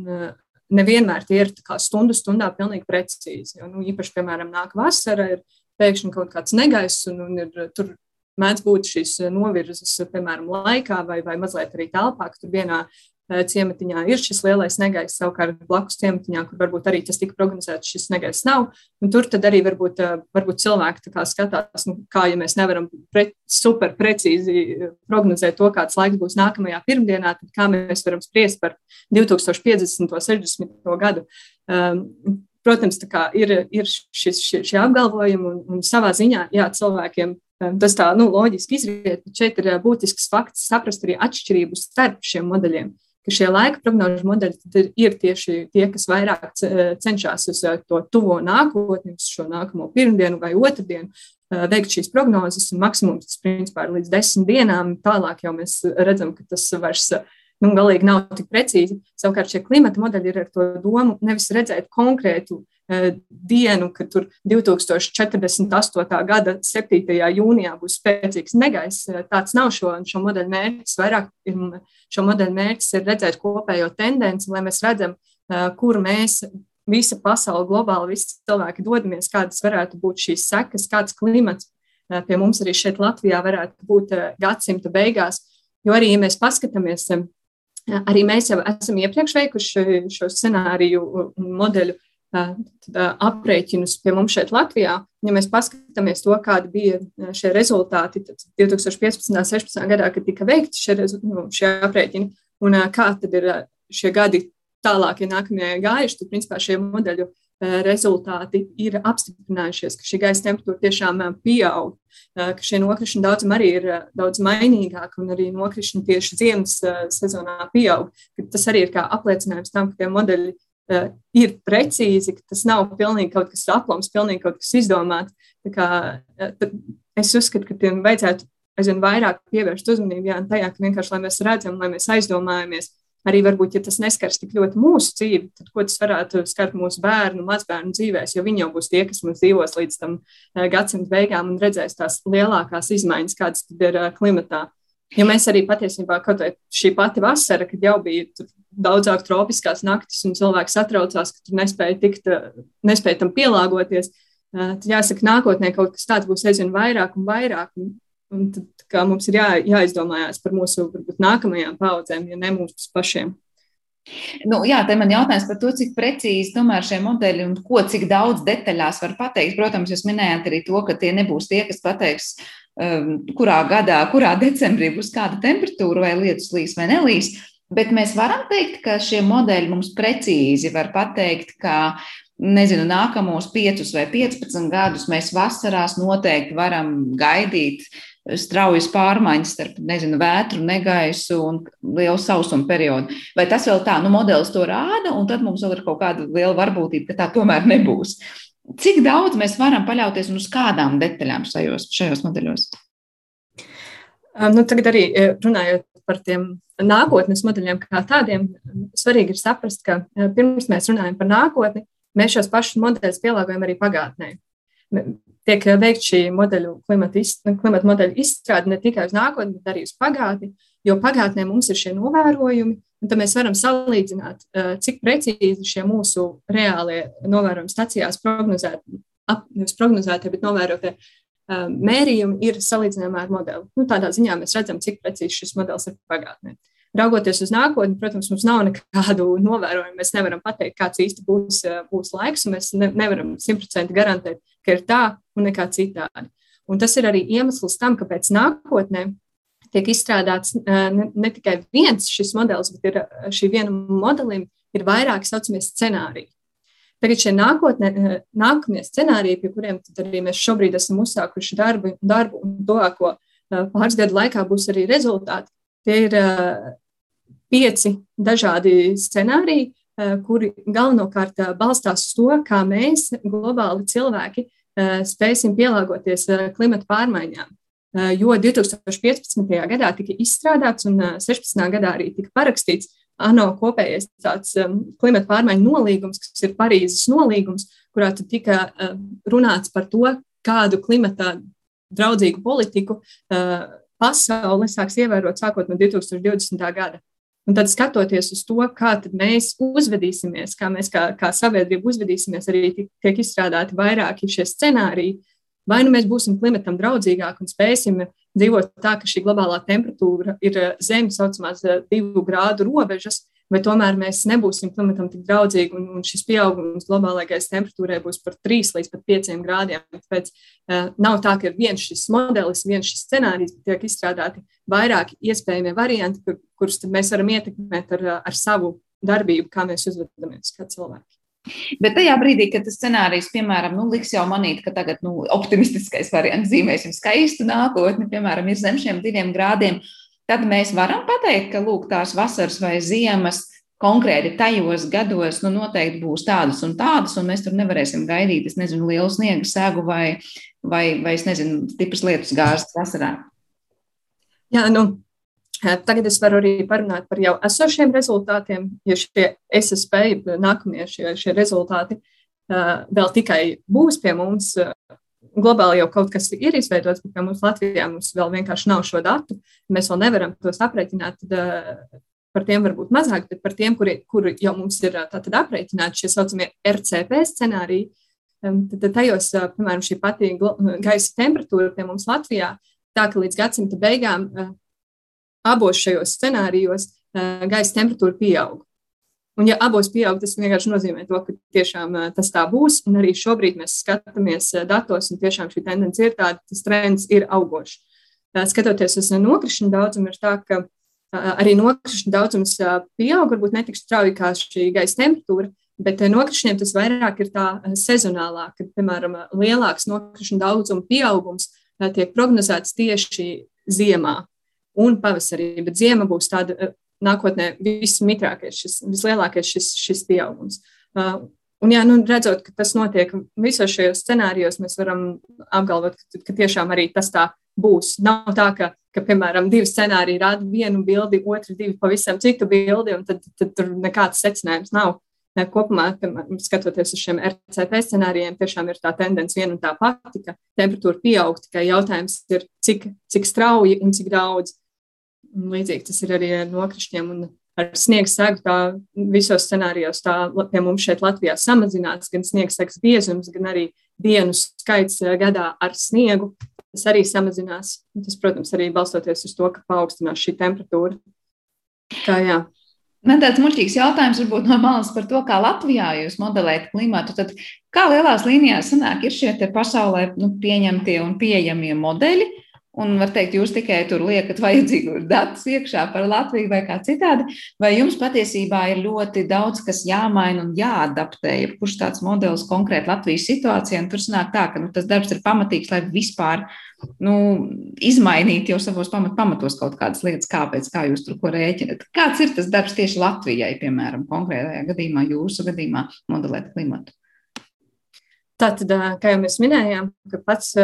nevienmēr tie ir stundu stundā pilnīgi precīzi. Jo, nu, īpaši, piemēram, nāk vasara, ir pēkšņi kaut kāds negaiss un, un ir tur mēdz būt šīs novirzes, piemēram, laikā vai, vai mazliet arī telpā, ka tur vienā ciematiņā ir šis lielais negaiss, savukārt blakus ciematiņā, kur varbūt arī tas tika prognozēts, šis negaiss nav. Tur arī varbūt, eh, varbūt cilvēki skatās, nu, kā ja mēs nevaram pre, super precīzi eh, prognozēt to, kāds laiks būs nākamajā pirmdienā, tad kā mēs varam spriest par 2050. un 60. gadu. Um, protams, ir, ir šis, šie, šie apgalvojumi un, un savā ziņā jā, cilvēkiem tas tā nu, loģiski izriet, bet šeit ir būtisks fakts saprast arī atšķirību starp šiem modeļiem ka šie laika prognožu modeļi ir tieši tie, kas vairāk cenšas uz eh, to tuvo nākotni, uz šo nākamo pirmdienu vai otrdienu, eh, veikt šīs prognozes, un maksimums tas principā ir līdz desmit dienām. Tālāk jau mēs redzam, ka tas vairs nu, galīgi nav tik precīzi. Savukārt šie klimata modeļi ir ar to domu nevis redzēt konkrētu dienu, kad tur 2048. gada 7. jūnijā būs spēcīgs negaiss. Tāds nav šo, šo modeļu mērķis. Vairāk ir, šo modeļu mērķis ir redzēt kopējo tendenci, lai mēs redzam, uh, kur mēs visa pasaule globāli, visi cilvēki dodamies, kādas varētu būt šīs sekas, kāds klimats pie mums arī šeit Latvijā varētu būt gadsimta beigās. Jo arī, ja mēs paskatāmies Arī mēs jau esam iepriekš veikuši šo scenāriju un modeļu aprēķinus pie mums šeit Latvijā. Ja mēs paskatāmies to, kādi bija šie rezultāti 2015. un 2016. gadā, kad tika veikti šie, nu, šie aprēķini, un kā tad ir šie gadi tālāk, ja nākamie gājuši, tad principā šie modeļu Eh, rezultāti ir apstiprinājušies, ka šī gaisa temperatūra tiešām pieaug, ka šie nokrišņi daudzam arī ir daudz mainīgāki un arī nokrišņi tieši ziemas sezonā pieaug. Tas arī ir kā apliecinājums tam, ka tie modeļi ir precīzi, ka tas nav pilnīgi kaut kas aplams, pilnīgi kaut kas izdomāts. Es uzskatu, ka tiem vajadzētu aizvien vairāk pievērst uzmanību jā, tajā, ka vienkārši lai mēs redzam, lai mēs aizdomājamies, arī varbūt, ja tas neskars tik ļoti mūsu dzīvi, tad ko tas varētu skart mūsu bērnu, mazbērnu dzīvēs, jo viņi jau būs tie, kas mums dzīvos līdz tam eh, gadsimta beigām un redzēs tās lielākās izmaiņas, kādas ir eh, klimatā. Jo mēs arī patiesībā, kaut vai šī pati vasara, kad jau bija daudzāk tropiskās naktis un cilvēks satraucās, ka tur nespēja, tikt, nespēja tam pielāgoties, tad jāsaka, nākotnē kaut kas tāds būs aizvien vairāk un vairāk. Un Un tad mums ir jā, jāizdomājās par mūsu varbūt, nākamajām paudzēm, ja ne mums pašiem. Nu, jā, te man jautājums par to, cik precīzi tomēr šie modeļi un ko cik daudz detaļās var pateikt. Protams, jūs minējāt arī to, ka tie nebūs tie, kas pateiks, kurā gadā, kurā decembrī būs kāda temperatūra vai lietus līs vai nelīs. Bet mēs varam teikt, ka šie modeļi mums precīzi var pateikt, ka nezinu, nākamos 5 vai 15 gadus mēs vasarās noteikti varam gaidīt straujas pārmaiņas starp, nezinu, vētru, negaisu un lielu sausuma periodu. Vai tas vēl tā, nu, modelis to rāda, un tad mums vēl ir kaut kāda liela varbūtība, ka tā tomēr nebūs. Cik daudz mēs varam paļauties un uz kādām detaļām šajos, šajos modeļos? Nu, tagad arī runājot par tiem nākotnes modeļiem kā tādiem, svarīgi ir saprast, ka pirms mēs runājam par nākotni, mēs šos pašus modeļus pielāgojam arī pagātnē tiek veikta šī modeļu, klimata, iz, klimata modeļu izstrāde ne tikai uz nākotni, bet arī uz pagātni, jo pagātnē mums ir šie novērojumi, un tad mēs varam salīdzināt, eh, cik precīzi šie mūsu reālie novērojumi stacijās prognozēti, nevis prognozēti, bet novērotie eh, mērījumi ir salīdzināmā ar modeli. Nu, tādā ziņā mēs redzam, cik precīzi šis modelis ir pagātnē. Raugoties uz nākotni, protams, mums nav nekādu novērojumu. Mēs nevaram pateikt, kāds īsti būs, eh, būs laiks, un mēs ne, nevaram simtprocentīgi garantēt, ka ir tā un nekā citādi. Un tas ir arī iemesls tam, kāpēc nākotnē tiek izstrādāts ne, ne tikai viens šis modelis, bet ir šī viena modelim ir vairāki saucamie scenāriji. Tagad šie nākotnē, nākamie scenāriji, pie kuriem arī mēs šobrīd esam uzsākuši darbu, darbu un tuvāko pāris gadu laikā būs arī rezultāti, Tie ir pieci dažādi scenāriji, kuri galvenokārt balstās uz to, kā mēs, globāli cilvēki, spēsim pielāgoties klimata pārmaiņām. Jo 2015. gadā tika izstrādāts un 16. gadā arī tika parakstīts ANO kopējais tāds klimata pārmaiņu nolīgums, kas ir Parīzes nolīgums, kurā tika runāts par to, kādu klimata draudzīgu politiku pasaule sāks ievērot sākot no 2020. gada. Un tad skatoties uz to, kā mēs uzvedīsimies, kā mēs kā, kā sabiedrība uzvedīsimies, arī tiek izstrādāti vairāki šie scenāriji. Vai nu mēs būsim klimatam draudzīgāki un spēsim dzīvot tā, ka šī globālā temperatūra ir zem saucamās divu grādu robežas, vai tomēr mēs nebūsim klimatam tik draudzīgi, un, un šis pieaugums globālajai gaisa temperatūrai būs par 3 līdz pat 5 grādiem. Tāpēc uh, nav tā, ka ir viens šis modelis, viens šis scenārijs, bet tiek izstrādāti vairāki iespējamie varianti, kur, kurus mēs varam ietekmēt ar, ar savu darbību, kā mēs uzvedamies kā cilvēki. Bet tajā brīdī, kad tas scenārijs, piemēram, nu, liks jau manīt, ka tagad nu, optimistiskais variants zīmēsim skaistu nākotni, piemēram, ir zem šiem diviem grādiem, tad mēs varam pateikt, ka lūk, tās vasaras vai ziemas konkrēti tajos gados nu, noteikti būs tādas un tādas, un mēs tur nevarēsim gaidīt, es nezinu, lielu sniegu segu vai, vai, vai es nezinu, stipras lietus gāzes vasarā. Jā, nu, Tagad es varu arī parunāt par jau esošiem rezultātiem, jo šie SSP, nākamie šie, šie rezultāti vēl tikai būs pie mums globāli jau kaut kas ir izveidots, bet mums Latvijā mums vēl vienkārši nav šo datu. Mēs vēl nevaram tos aprēķināt. Tad, par tiem varbūt mazāk, bet par tiem, kuri, kuri jau mums ir aprēķināti šie saucamie RCP scenāriji, tad tajos, piemēram, šī pati gaisa temperatūra pie mums Latvijā, tā ka līdz gadsimta beigām abos šajos scenārijos gaisa temperatūra pieaug. Un, ja abos pieaug, tas vienkārši nozīmē to, ka tiešām tas tā būs. Un arī šobrīd mēs skatāmies datos, un tiešām šī tendence ir tāda, tas trends ir augošs. Skatoties uz nokrišņu daudzumu, ir tā, ka arī nokrišņu daudzums pieaug, varbūt ne tik strauji kā šī gaisa temperatūra, bet nokrišņiem tas vairāk ir tā sezonālāk, kad, piemēram, lielāks nokrišņu daudzuma pieaugums tiek prognozēts tieši ziemā un pavasarī, bet ziema būs tāda nākotnē vismitrākais, šis, vislielākais šis, šis pieaugums. Uh, un, jā, nu, redzot, ka tas notiek visos šajos scenārijos, mēs varam apgalvot, ka, ka tiešām arī tas tā būs. Nav tā, ka, ka piemēram, divi scenāriji rāda vienu bildi, otru divi pavisam citu bildi, un tad, tad tur nekāds secinājums nav. Kopumā, piemēram, skatoties uz šiem RCP scenārijiem, tiešām ir tā tendence viena un tā pati, ka temperatūra pieaug, tikai jautājums ir, cik, cik strauji un cik daudz. Līdzīgi tas ir arī ar nokrišņiem un ar sniegs segu. Tā visos scenārijos tā pie mums šeit Latvijā samazinās gan sniegs segas biezums, gan arī dienu skaits eh, gadā ar sniegu. Tas arī samazinās. Tas, protams, arī balstoties uz to, ka paaugstinās šī temperatūra. Tā, jā. Man tāds muļķīgs jautājums varbūt no malas par to, kā Latvijā jūs modelējat klimatu. Tad kā lielās līnijās sanāk, ir šie pasaulē nu, pieņemtie un pieejamie modeļi, Un var teikt, jūs tikai tur liekat vajadzīgu datus iekšā par Latviju vai kā citādi, vai jums patiesībā ir ļoti daudz, kas jāmaina un jāadaptē, ja kurš tāds modelis konkrēti Latvijas situācijā, un tur sanāk tā, ka nu, tas darbs ir pamatīgs, lai vispār nu, izmainītu jau savos pamat, pamatos kaut kādas lietas, kāpēc, kā jūs tur ko rēķinat. Kāds ir tas darbs tieši Latvijai, piemēram, konkrētajā gadījumā, jūsu gadījumā, modelēt klimatu? Tātad, kā jau mēs minējām, pats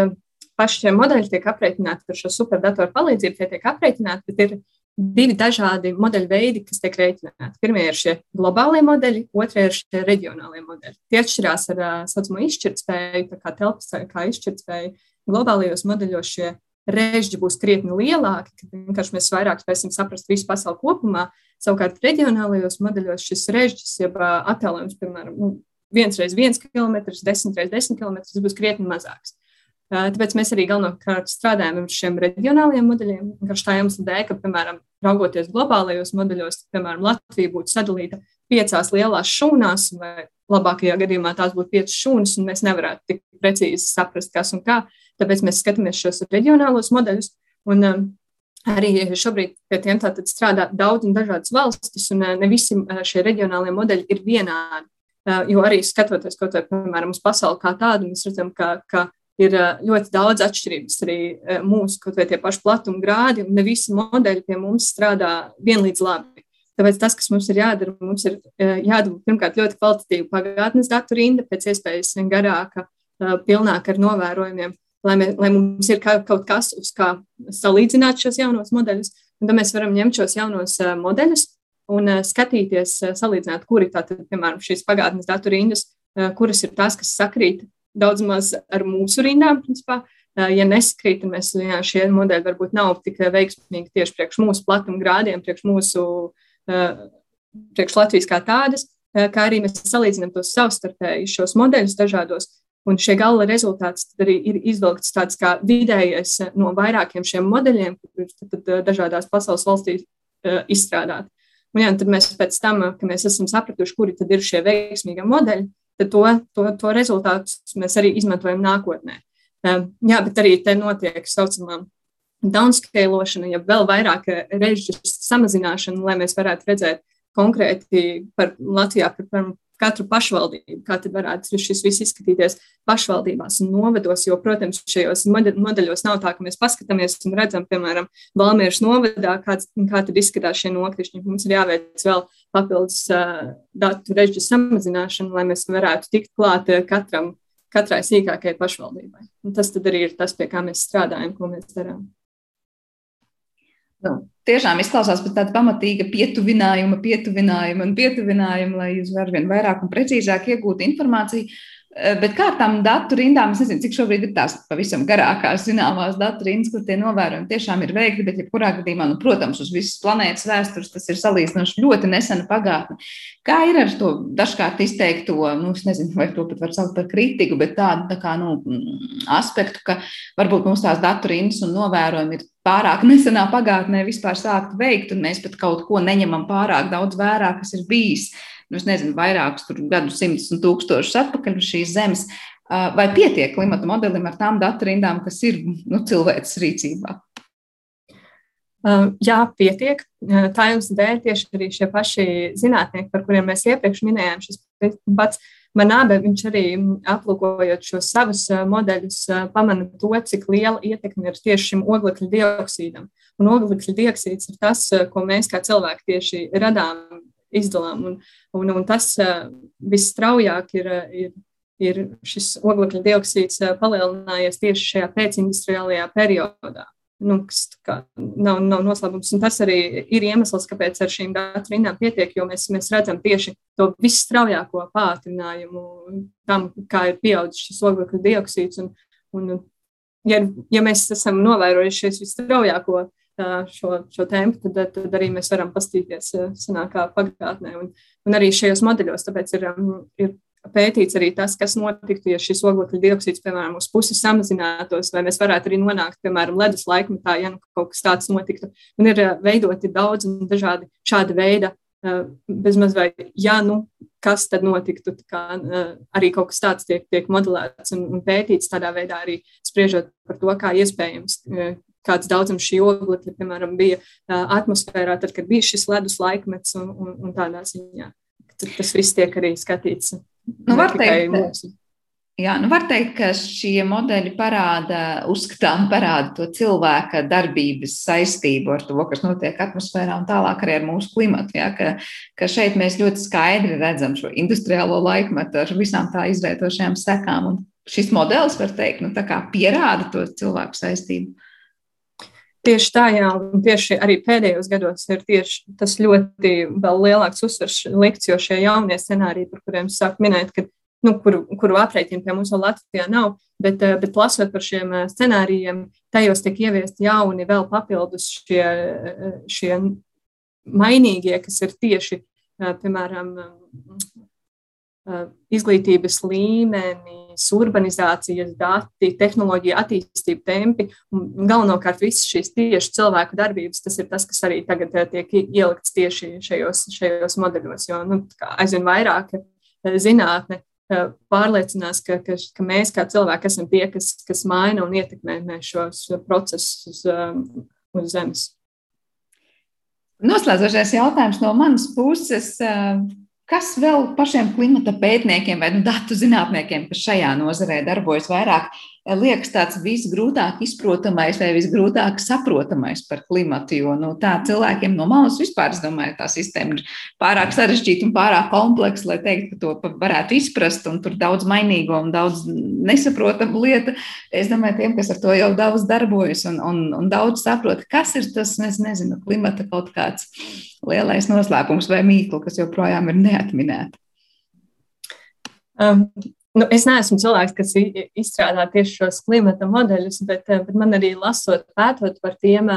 paši šie modeļi tiek aprēķināti ar šo superdatoru palīdzību, tie tiek aprēķināti, bet ir divi dažādi modeļu veidi, kas tiek rēķināti. Pirmie ir šie globālie modeļi, otrie ir šie reģionālie modeļi. Tie atšķirās ar saucamo izšķirtspēju, tā kā telpas, kā izšķirtspēju. Globālajos modeļos šie režģi būs krietni lielāki, kad vienkārši mēs vairāk spēsim saprast visu pasauli kopumā. Savukārt reģionālajos modeļos šis režģis, jeb attēlojums, piemēram, nu, viens reiz viens kilometrs, desmit reiz desmit kilometrs, būs krietni mazāks. Tāpēc mēs arī galvenokārt strādājam ar šiem reģionāliem modeļiem. Tā iemesla dēļ, ka, piemēram, raugoties globālajos modeļos, piemēram, Latvija būtu sadalīta piecās lielās šūnās, vai labākajā gadījumā tās būtu piecas šūnas, un mēs nevarētu tik precīzi saprast, kas un kā. Tāpēc mēs skatāmies šos reģionālos modeļus. Un, um, Arī šobrīd pie tiem strādā daudz un dažādas valstis, un ne visi šie reģionālie modeļi ir vienādi. Jo arī skatoties kaut vai, piemēram, uz pasauli kā tādu, mēs redzam, ka, ka ir ļoti daudz atšķirības arī mūsu kaut vai tie paši platuma grādi, un ne visi modeļi pie mums strādā vienlīdz labi. Tāpēc tas, kas mums ir jādara, mums ir jādara pirmkārt ļoti kvalitatīva pagātnes datu rinda, pēc iespējas garāka, pilnāka ar novērojumiem, lai, mē, lai mums ir kaut kas, uz kā salīdzināt šos jaunos modeļus. Un tad mēs varam ņemt šos jaunos modeļus un skatīties, salīdzināt, kuri tātad, piemēram, šīs pagātnes datu rindas, kuras ir tās, kas sakrīt daudz maz ar mūsu rindām, principā, Ja nesakrīt, tad mēs, jā, šie modeļi varbūt nav tik veiksmīgi tieši priekš mūsu platuma grādiem, priekš mūsu, priekš Latvijas kā tādas, kā arī mēs salīdzinām tos savstarpēji šos modeļus dažādos. Un šie gala rezultāts arī ir izvilkts tāds kā vidējais no vairākiem šiem modeļiem, kur ir dažādās pasaules valstīs izstrādāti. Un, jā, tad mēs pēc tam, kad mēs esam sapratuši, kuri tad ir šie veiksmīgie modeļi, tad to, to, to rezultātus mēs arī izmantojam nākotnē. Jā, bet arī te notiek saucamā downscalošana, ja vēl vairāk režģu samazināšana, lai mēs varētu redzēt konkrēti par Latvijā, par katru pašvaldību, kā tad varētu šis viss izskatīties pašvaldībās un novados, jo, protams, šajos modeļos nav tā, ka mēs paskatāmies un redzam, piemēram, Valmieras novadā, kāds, kā tad izskatās šie nokrišņi. Mums ir jāveic vēl papildus datu režģu samazināšana, lai mēs varētu tikt klāt katram, katrai sīkākajai pašvaldībai. Un tas arī ir tas, pie kā mēs strādājam, ko mēs darām. Nu, tiešām izklausās pēc tāda pamatīga pietuvinājuma, pietuvinājuma un pietuvinājuma, lai jūs arvien vairāk un precīzāk iegūtu informāciju. Eh, bet kā tam datu rindām, es nezinu, cik šobrīd ir tās pavisam garākās zināmās datu rindas, kur tie novērojumi tiešām ir veikti, bet jebkurā gadījumā, nu, protams, uz visas planētas vēstures tas ir salīdzinoši ļoti nesena pagātne. Kā ir ar to dažkārt izteikto, nu, es nezinu, vai to pat var saukt par kritiku, bet tādu tā kā, nu, aspektu, ka varbūt mums tās datu rindas un novērojumi ir pārāk nesenā pagātnē vispār sākt veikt, un mēs pat kaut ko neņemam pārāk daudz vērā, kas ir bijis nu, nezinu, vairākus gadsimtus un tūkstošus atpakaļ uz šīs zemes. Vai pietiek klimata modelim ar tām datorindām, kas ir nu, cilvēks rīcībā? Jā, pietiek. Tā jums dēļ tieši arī šie paši zinātnieki, par kuriem mēs iepriekš minējām, šis pats Manābe, viņš arī aplūkojot šos savus modeļus, pamana to, cik liela ietekme ir tieši šim oglekļa dioksīdam. Un oglekļa dioksīds ir tas, ko mēs kā cilvēki tieši radām izdalām. Un, un, un tas visstraujāk ir, ir, ir šis oglekļa dioksīds palielinājies tieši šajā pēcindustriālajā periodā. Nu, kas nav, nav noslēpums. Un tas arī ir iemesls, kāpēc ar šīm datu rindām pietiek, jo mēs, mēs redzam tieši to visstraujāko pātrinājumu tam, kā ir pieaudzis šis oglekļa dioksīds. Un, un, ja, ja mēs esam novērojuši šo visstraujāko šo, šo tempu, tad, tad arī mēs varam pastīties senākā pagātnē. Un, un arī šajos modeļos tāpēc ir, ir pētīts arī tas, kas notiktu, ja šis oglekļa dioksīds, piemēram, uz pusi samazinātos, vai mēs varētu arī nonākt, piemēram, ledus laikmetā, ja nu kaut kas tāds notiktu. Un ir veidoti daudz un dažādi šāda veida bezmaz vai, ja nu, kas tad notiktu, kā, arī kaut kas tāds tiek, tiek modelēts un, un pētīts tādā veidā arī spriežot par to, kā iespējams kāds daudzums šī oglekļa, piemēram, bija atmosfērā, tad, kad bija šis ledus laikmets un, un, un tādā ziņā. Tad tas viss tiek arī skatīts. Nu, var teikt, mūsu. Jā, nu var teikt, ka šie modeļi parāda, uzskatām, parāda to cilvēka darbības saistību ar to, kas notiek atmosfērā un tālāk arī ar mūsu klimatu. Jā, ka, ka šeit mēs ļoti skaidri redzam šo industriālo laikmetu ar visām tā izvietošajām sekām. Un šis modelis, var teikt, nu, pierāda to cilvēku saistību. Tieši tā, jā, un tieši arī pēdējos gados ir tieši tas ļoti vēl lielāks uzsvars likts, jo šie jaunie scenāriji, par kuriem sāk minēt, ka, nu, kuru, kuru aprēķinu pie mums vēl Latvijā nav, bet, eh, bet lasot par šiem eh, scenārijiem, tajos tiek ieviesti jauni vēl papildus šie, eh, šie mainīgie, kas ir tieši, piemēram, izglītības līmenis, urbanizācijas dati, tehnoloģija attīstība tempi un galvenokārt visas šīs tieši cilvēku darbības, tas ir tas, kas arī tagad tiek ielikts tieši šajos, šajos modeļos, jo nu, aizvien vairāk zinātne pārliecinās, ka, ka, ka mēs kā cilvēki esam tie, kas, kas maina un ietekmē šos procesus uz, uz Zemes. Noslēdzošais jautājums no manas puses. Kas vēl pašiem klimata pētniekiem vai nu, datu zinātniekiem, kas šajā nozarē darbojas vairāk, liekas tāds visgrūtāk izprotamais vai visgrūtāk saprotamais par klimatu. Jo nu, tā cilvēkiem no malas vispār, es domāju, tā sistēma ir pārāk sarežģīta un pārāk kompleksa, lai teiktu, ka to varētu izprast, un tur daudz mainīgo un daudz nesaprotamu lietu. Es domāju, tiem, kas ar to jau daudz darbojas un, un, un daudz saprot, kas ir tas, es nezinu, klimata kaut kāds lielais noslēpums vai mīklu, kas joprojām ir neatminēta. Um, Nu, es neesmu cilvēks, kas izstrādā tieši šos klimata modeļus, bet, bet man arī lasot, pētot par tiem,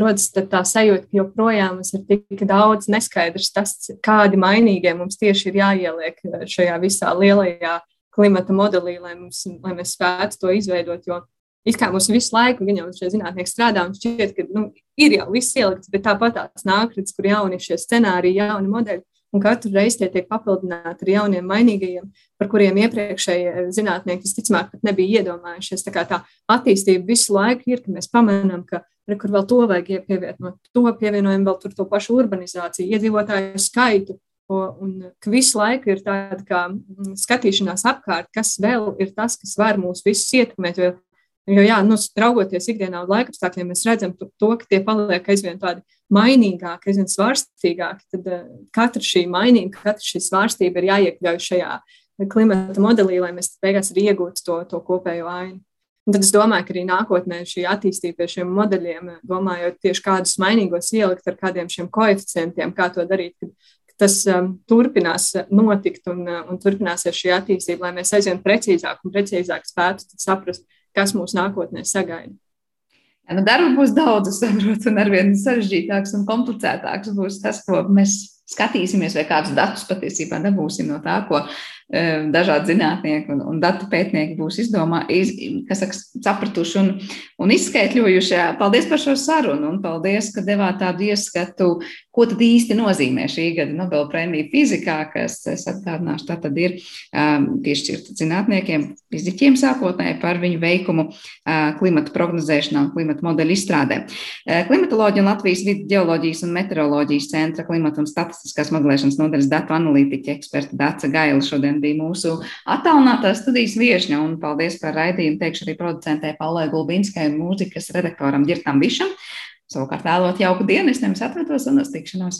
rodas tā sajūta, ka joprojām mums ir tik daudz neskaidrs, tas, kādi mainīgie mums tieši ir jāieliek šajā visā lielajā klimata modelī, lai, mums, lai mēs spētu to izveidot. Jo it kā mums visu laiku, gan jau šie zinātnieki strādā, un šķiet, ka nu, ir jau viss ielikts, bet tāpat tās nākotnes, kur jauni šie scenāriji, jauni modeļi, un katru reizi tie tiek papildināti ar jauniem mainīgajiem, par kuriem iepriekšējie zinātnieki visticamāk pat nebija iedomājušies. Tā kā tā attīstība visu laiku ir, ka mēs pamanām, ka re, kur vēl to vajag pievienot, to pievienojam vēl tur to pašu urbanizāciju, iedzīvotāju skaitu, Un ka visu laiku ir tāda kā mm, skatīšanās apkārt, kas vēl ir tas, kas var mūs visus ietekmēt. Jo Jo, jā, nu, raugoties ikdienā uz laikapstākļiem, mēs redzam to, ka tie paliek aizvien tādi mainīgāki, aizvien svārstīgāki. Tad uh, katra šī mainība, katra šī svārstība ir jāiekļauj šajā klimata modelī, lai mēs beigās arī iegūtu to, to kopējo ainu. Un tad es domāju, ka arī nākotnē šī attīstība pie šiem modeļiem, domājot tieši kādus mainīgos ielikt ar kādiem šiem koeficientiem, kā to darīt, kad, tas um, turpinās notikt un, un turpināsies šī attīstība, lai mēs aizvien precīzāk un precīzāk spētu saprast, kas mūs nākotnē sagaida. Ja, nu, darba būs daudz, es saprotu, un arvien sarežģītāks un komplicētāks būs tas, ko mēs skatīsimies, vai kādus datus patiesībā nebūsim no tā, ko dažādi zinātnieki un, un datu pētnieki būs izdomā, iz, saka, sapratuši un, un izskaidrojuši. Paldies par šo sarunu un paldies, ka devāt tādu ieskatu, ko tad īsti nozīmē šī gada Nobela prēmija fizikā, kas, es atgādināšu, tā tad ir um, piešķirta zinātniekiem, fiziķiem sākotnēji par viņu veikumu uh, klimata prognozēšanā un klimata modeļu izstrādē. Uh, klimatoloģija un Latvijas vidas geoloģijas un meteoroloģijas centra klimata un statistiskās modelēšanas nodaļas datu analītiķa eksperta Dāca Gaila šodien šodien bija mūsu attālinātās studijas viešņa. Un paldies par raidījumu. Teikšu arī producentē Paulai Gulbinskai un mūzikas redaktoram Girtam Bišam. Savukārt vēlot jauku dienu, es jums atvedos un uz tikšanos.